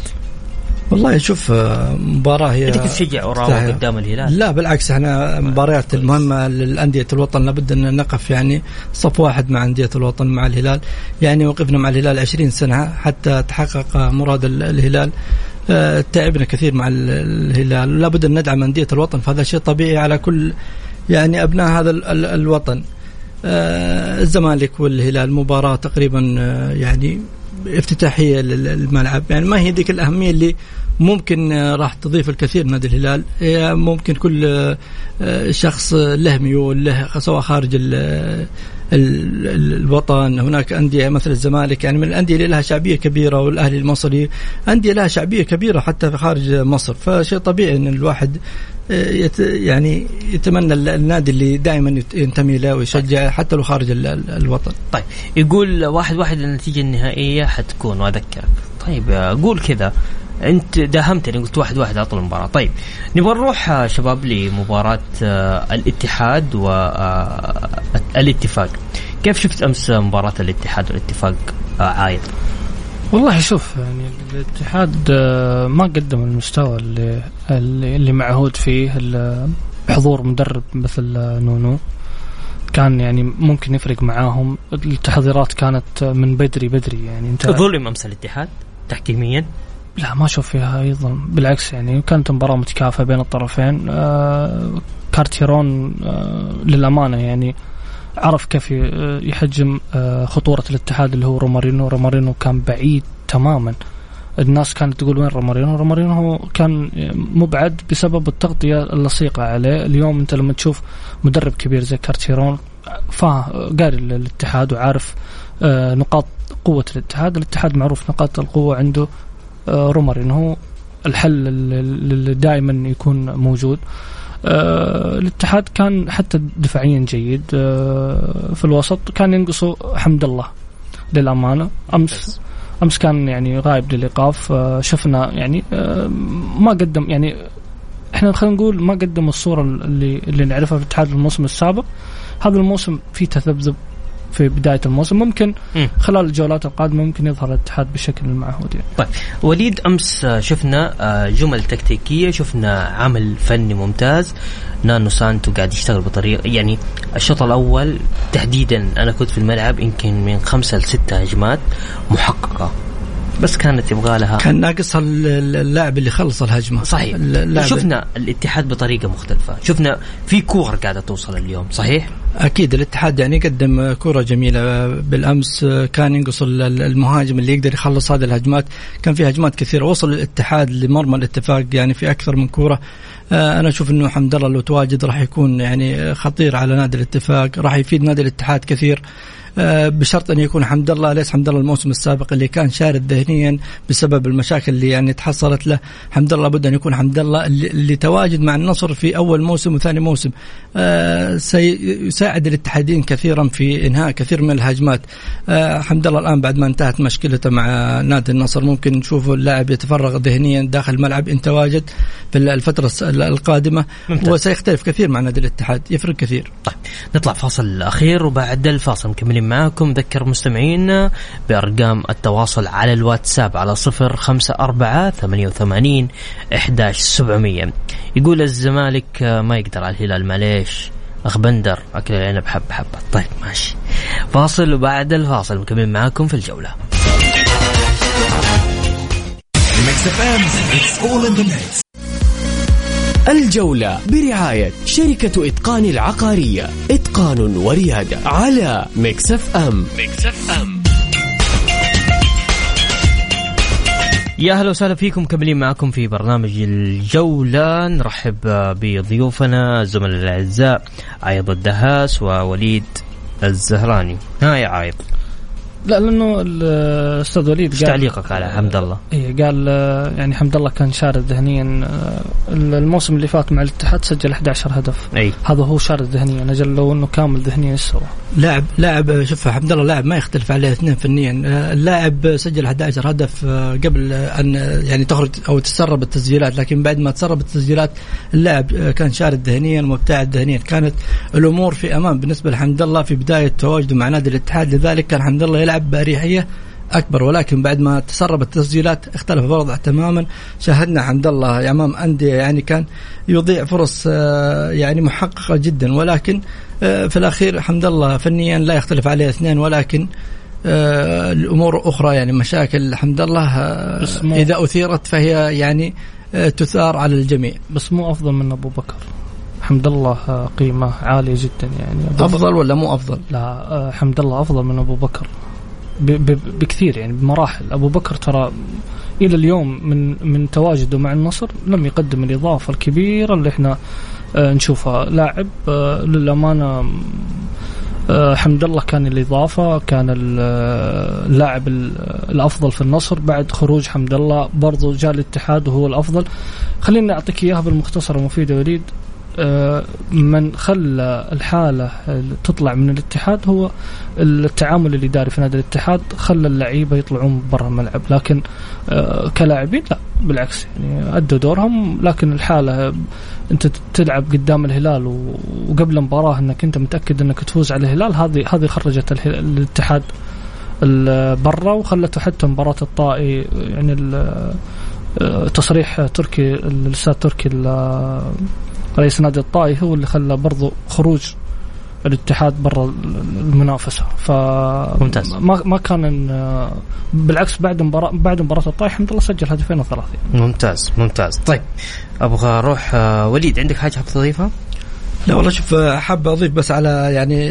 والله شوف آه، مباراة هي انت تشجع اوراوا قدام الهلال. لا بالعكس إحنا مباريات المهمة للأندية الوطن لابد أن نقف يعني صف واحد مع أندية الوطن مع الهلال. يعني وقفنا مع الهلال 20 سنة حتى تحقق مراد الهلال. آه، تعبنا كثير مع الهلال. لابد أن ندعم أندية الوطن فهذا شيء طبيعي على كل يعني أبناء هذا الوطن. الزمالك والهلال مباراة تقريبا آه، يعني افتتاحية للملعب. يعني ما هي ذيك الأهمية اللي ممكن آه، راح تضيف الكثير نادي الهلال. ممكن كل شخص له ميول له سواء خارج الوطن هناك أندية مثل الزمالك. يعني من الأندية اللي لها شعبية كبيرة والأهلي المصري أندية لها شعبية كبيرة حتى في خارج مصر. فشيء طبيعي أن الواحد آه، يت يعني يتمنى النادي اللي دائما ينتمي له ويشجع حتى لو خارج الوطن. طيب يقول واحد واحد النتيجة النهائية حتكون وأذكرك. طيب قول كذا. أنت داهمتني قلت واحد واحد على طول المباراه طيب نبغى نروح آه، شباب لمباراة آه، الاتحاد والاتفاق آه، كيف شفت أمس مباراة الاتحاد؟ والاتفاق عايض والله شوف يعني الاتحاد ما قدم المستوى اللي اللي معهود فيه بحضور مدرب مثل نونو. كان يعني ممكن يفرق معاهم. التحضيرات كانت من بدري بدري يعني. انت ظلم أمس الاتحاد تحكيميا. لا ما أشوف فيها أيضا بالعكس يعني كانت مباراة متكافئة بين الطرفين. آه كارتيرون آه للأمانة يعني عرف كيف يحجم آه خطورة الاتحاد اللي هو رومارينو. رومارينو كان بعيد تماما. الناس كانت تقول وين رومارينو؟ رومارينو كان مبعد بسبب التغطية اللصيقة عليه. اليوم انت لما تشوف مدرب كبير زي كارتيرون فا قاري الاتحاد وعارف آه، نقاط قوة الاتحاد. الاتحاد معروف نقاط القوة عنده آه، رومارينو الحل اللي دائما يكون موجود. آه الاتحاد كان حتى دفاعيا جيد آه في الوسط كان ينقصه حمد الله للأمانة. أمس أمس كان يعني غايب للإيقاف آه شفنا يعني آه ما قدم يعني إحنا خلينا نقول ما قدم الصورة اللي اللي نعرفها في الاتحاد الموسم السابق. هذا الموسم في تذبذب في بداية الموسم. ممكن مم. خلال الجولات القادمة ممكن يظهر الاتحاد بشكل معهود يعني. طيب وليد أمس آه، شفنا آه، جمل تكتيكية شفنا عمل فني ممتاز. نانو سانتو قاعد يشتغل بطريقه يعني الشوط الأول تحديدا أنا كنت في الملعب يمكن من خمسة لستة هجمات محققة. بس كانت يبغى لها كان ناقصها ال- اللاعب اللي خلص الهجمة. صحيح. اللاعب شفنا الاتحاد بطريقة مختلفة. شفنا في كور قاعدة توصل اليوم صحيح؟ أكيد الاتحاد يعني قدم كرة جميلة. بالأمس كان ينقص ال- المهاجم اللي يقدر يخلص هذه الهجمات. كان في هجمات كثيرة. وصل الاتحاد لمرمى الاتفاق يعني في أكثر من كورة. آه، أنا أشوف إنه حمد الله لو تواجد راح يكون يعني خطير على نادي الاتفاق. راح يفيد نادي الاتحاد كثير. بشرط أن يكون حمد الله ليس حمد الله الموسم السابق اللي كان شارد ذهنيا بسبب المشاكل اللي يعني تحصلت له. حمد الله لابد أن يكون حمد الله اللي, تواجد مع النصر في أول موسم وثاني موسم. آه، سيساعد الاتحادين كثيرا في إنهاء كثير من الهجمات. آه، حمد الله الآن بعد ما انتهت مشكلته مع نادي النصر ممكن نشوف اللاعب يتفرغ ذهنيا داخل الملعب إن تواجد في الفترة الس- القادمة. ممتاز. وسيختلف كثير مع نادي الاتحاد يفرق كثير. طيب نطلع فاصل أخير وبعد الفاصل مكملين معاكم ذكر مستمعينا بأرقام التواصل على الواتساب على صفر خمسة أربعة ثمانية وثمانين إحداش سبعمية. يقول الزمالك آه، ما يقدر على الهلال معليش. أخ بندر اكل العنب حبه حبه طيب ماشي. فاصل وبعد الفاصل مكملين معاكم في FM, it's all in the mix. الجولة برعاية شركة إتقان العقارية. إتقان وريادة على مكسف أم مكسف أم يا أهلا وسهلا فيكم مكملين معكم في برنامج الجولة. نرحب بضيوفنا الزملاء الأعزاء عايض الدهاس ووليد الزهراني. ها يا عايض لا لأنه الاستاذ وليد إيش تعليقك على حمد الله؟ إيه قال آه، يعني حمد الله كان شارد ذهنيا آه، الموسم اللي فات مع الاتحاد سجل 11 هدف. أي. هذا هو شارد ذهنيا أجل لو إنه كامل ذهنيا إيش سوى؟ لاعب لاعب شوف حمد الله لاعب ما يختلف عليه اثنين فنيا. آه، اللاعب سجل 11 هدف قبل أن يعني تخرج أو تسرب التسجيلات لكن بعد ما تسرب التسجيلات اللاعب كان شارد ذهنيا مبتعد ذهنيا. كانت الأمور في أمان بالنسبة لحمد الله في بداية تواجده مع نادي الاتحاد. لذلك كان حمد الله يلعب باريحية أكبر. ولكن بعد ما تسربت التسجيلات اختلف الوضع تماما. شاهدنا حمد الله امام أندية يعني كان يضيع فرص آه، يعني محققة جدا. ولكن آه، في الأخير حمد الله فنيا لا يختلف عليه اثنين. ولكن آه، الأمور أخرى يعني مشاكل حمد الله إذا أثيرت فهي يعني تثار على الجميع. بس مو أفضل من أبو بكر. حمد الله قيمة عالية جدا يعني. أفضل ولا مو أفضل؟ لا حمد الله أفضل من أبو بكر. بكثير يعني بمراحل. أبو بكر ترى إلى اليوم من من تواجده مع النصر لم يقدم الإضافة الكبيرة اللي إحنا آه، نشوفها. لاعب آه، للأمانة آه، حمد الله كان الإضافة كان ال- اللاعب ال- الأفضل في النصر. بعد خروج حمد الله برضو جاء الاتحاد وهو الأفضل. خليني أعطيك إياها بالمختصر المفيد يا وليد. من خلى الحالة تطلع من الاتحاد هو التعامل الإداري. في نادي الاتحاد خلى اللعيبة يطلعون برا الملعب لكن آه، كلاعبين لا بالعكس يعني أدوا دورهم لكن الحالة أنت تلعب قدام الهلال وقبل المباراة أنك أنت متأكد أنك تفوز على الهلال هذه هذه خرجت الاتحاد ال- برا وخلته حتى مباراة الطائي يعني آه، تصريح تركي الأستاذ تركي رئيس نادي الطائي هو اللي خلى برضو خروج الاتحاد برا المنافسة ف ممتاز. ما ما كان إن- بالعكس بعد مباراة بعد مباراة الطائي الحمد لله سجل هدفين أو ثلاث يعني. ممتاز ممتاز طيب أبغى أروح آه، وليد عندك حاجة حاب تضيفها؟ لا والله شوف حاب أضيف بس على يعني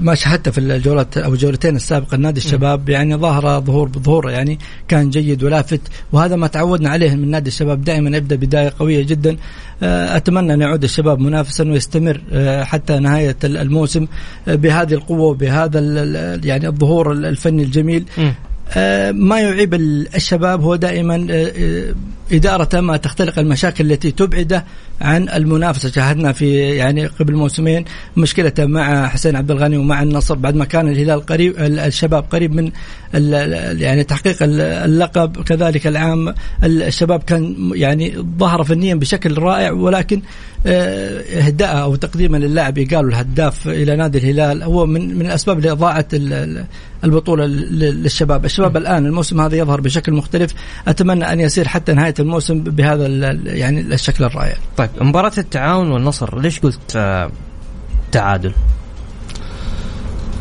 ما شاهدته في الجولات أو الجولتين السابقة نادي الشباب يعني ظاهرة ظهور بظهوره يعني كان جيد ولافت وهذا ما تعودنا عليه من نادي الشباب دائما يبدأ بداية قوية جدا. آه، أتمنى أن يعود الشباب منافسا ويستمر آه، حتى نهاية ال- الموسم آه، بهذه القوة وبهذا يعني الظهور الفني الجميل. ما يعيب ال- الشباب هو دائما إدارته ما تختلق المشاكل التي تبعده. عن المنافسة. شاهدنا في يعني قبل موسمين مشكلته مع حسين عبد الغني ومع النصر بعد ما كان الهلال قريب ال- الشباب قريب من يعني تحقيق ال- اللقب. كذلك العام ال- الشباب كان يعني ظهر فنيا بشكل رائع ولكن آه، اهداء أو تقديما للاعب قالوا الهداف إلى نادي الهلال هو من من الأسباب اللي ضاعت ال- ال- البطولة لل- للشباب، الشباب الآن الموسم هذا يظهر بشكل مختلف، أتمنى أن يسير حتى نهاية الموسم بهذا يعني الشكل الرائع. طيب مباراة التعاون والنصر ليش قلت آه، تعادل؟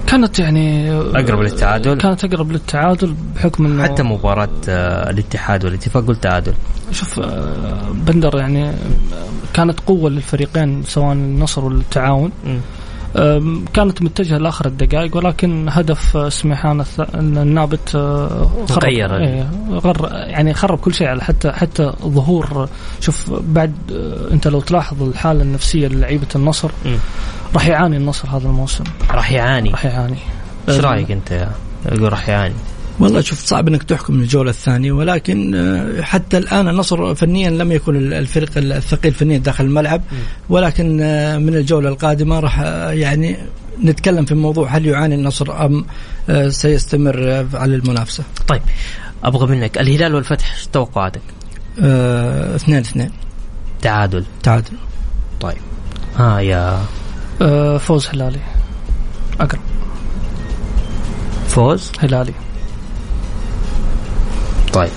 كانت يعني أقرب للتعادل؟ كانت أقرب للتعادل بحكم إنه حتى مباراة آه، الاتحاد والاتفاق قلت تعادل شوف آه، بندر يعني آه، كانت قوة للفريقين سواء النصر والتعاون آم، كانت متجهة لآخر الدقائق ولكن هدف آه، سميحان النابت آه، خرب غير إيه، غر يعني خرب كل شيء على حتى حتى ظهور شوف بعد آه، انت لو تلاحظ الحالة النفسية للعيبه النصر. راح يعاني النصر هذا الموسم. راح يعاني. راح يعاني. إيش رأيك أنت راح يعاني؟ والله شوف صعب إنك تحكم الجولة الثانية ولكن آه، حتى الآن النصر فنيا لم يكن ال- الفريق الثقيل فنيا داخل الملعب ولكن آه، من الجولة القادمة راح آه، يعني نتكلم في موضوع هل يعاني النصر أم آه، سيستمر آه، على المنافسة. طيب أبغى منك الهلال والفتح إيش توقعاتك؟ آه، اثنين اثنين. تعادل. تعادل. طيب. ها يا آه، فوز هلالي. أقرب. فوز؟ هلالي. طيب.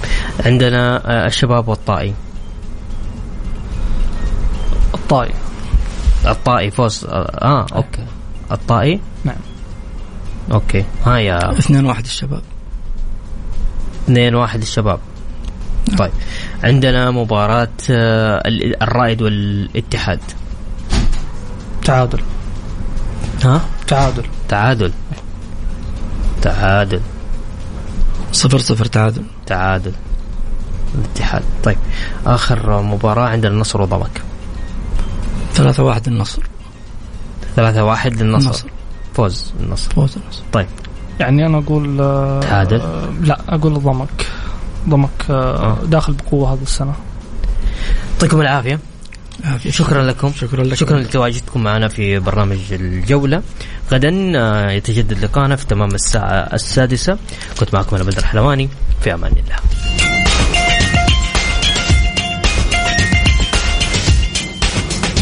عندنا آه، الشباب والطائي. الطائي. الطائي فوز آه, آه أوكي. الطائي؟ نعم. أوكي. ها يا اثنين واحد الشباب. اثنين واحد الشباب. طيب. عندنا مباراة آه، ال- الرائد والاتحاد. تعادل. ها؟ تعادل. تعادل. تعادل. صفر صفر تعادل. تعادل الاتحاد طيب آخر مباراة عندنا النصر وضمك ثلاثة واحد النصر. ثلاثة واحد للنصر النصر. فوز النصر فوز النصر. طيب يعني أنا أقول آه، تعادل؟ آه، لا أقول ضمك ضمك آه، آه. داخل بقوة هذه السنة يعطيكم العافية عافية. شكرا لكم شكرا لك. شكرا لتواجدكم معنا في برنامج الجولة غدا آه، يتجدد لقاءنا في تمام الساعة السادسة كنت معكم أنا بدر حلواني في أمان الله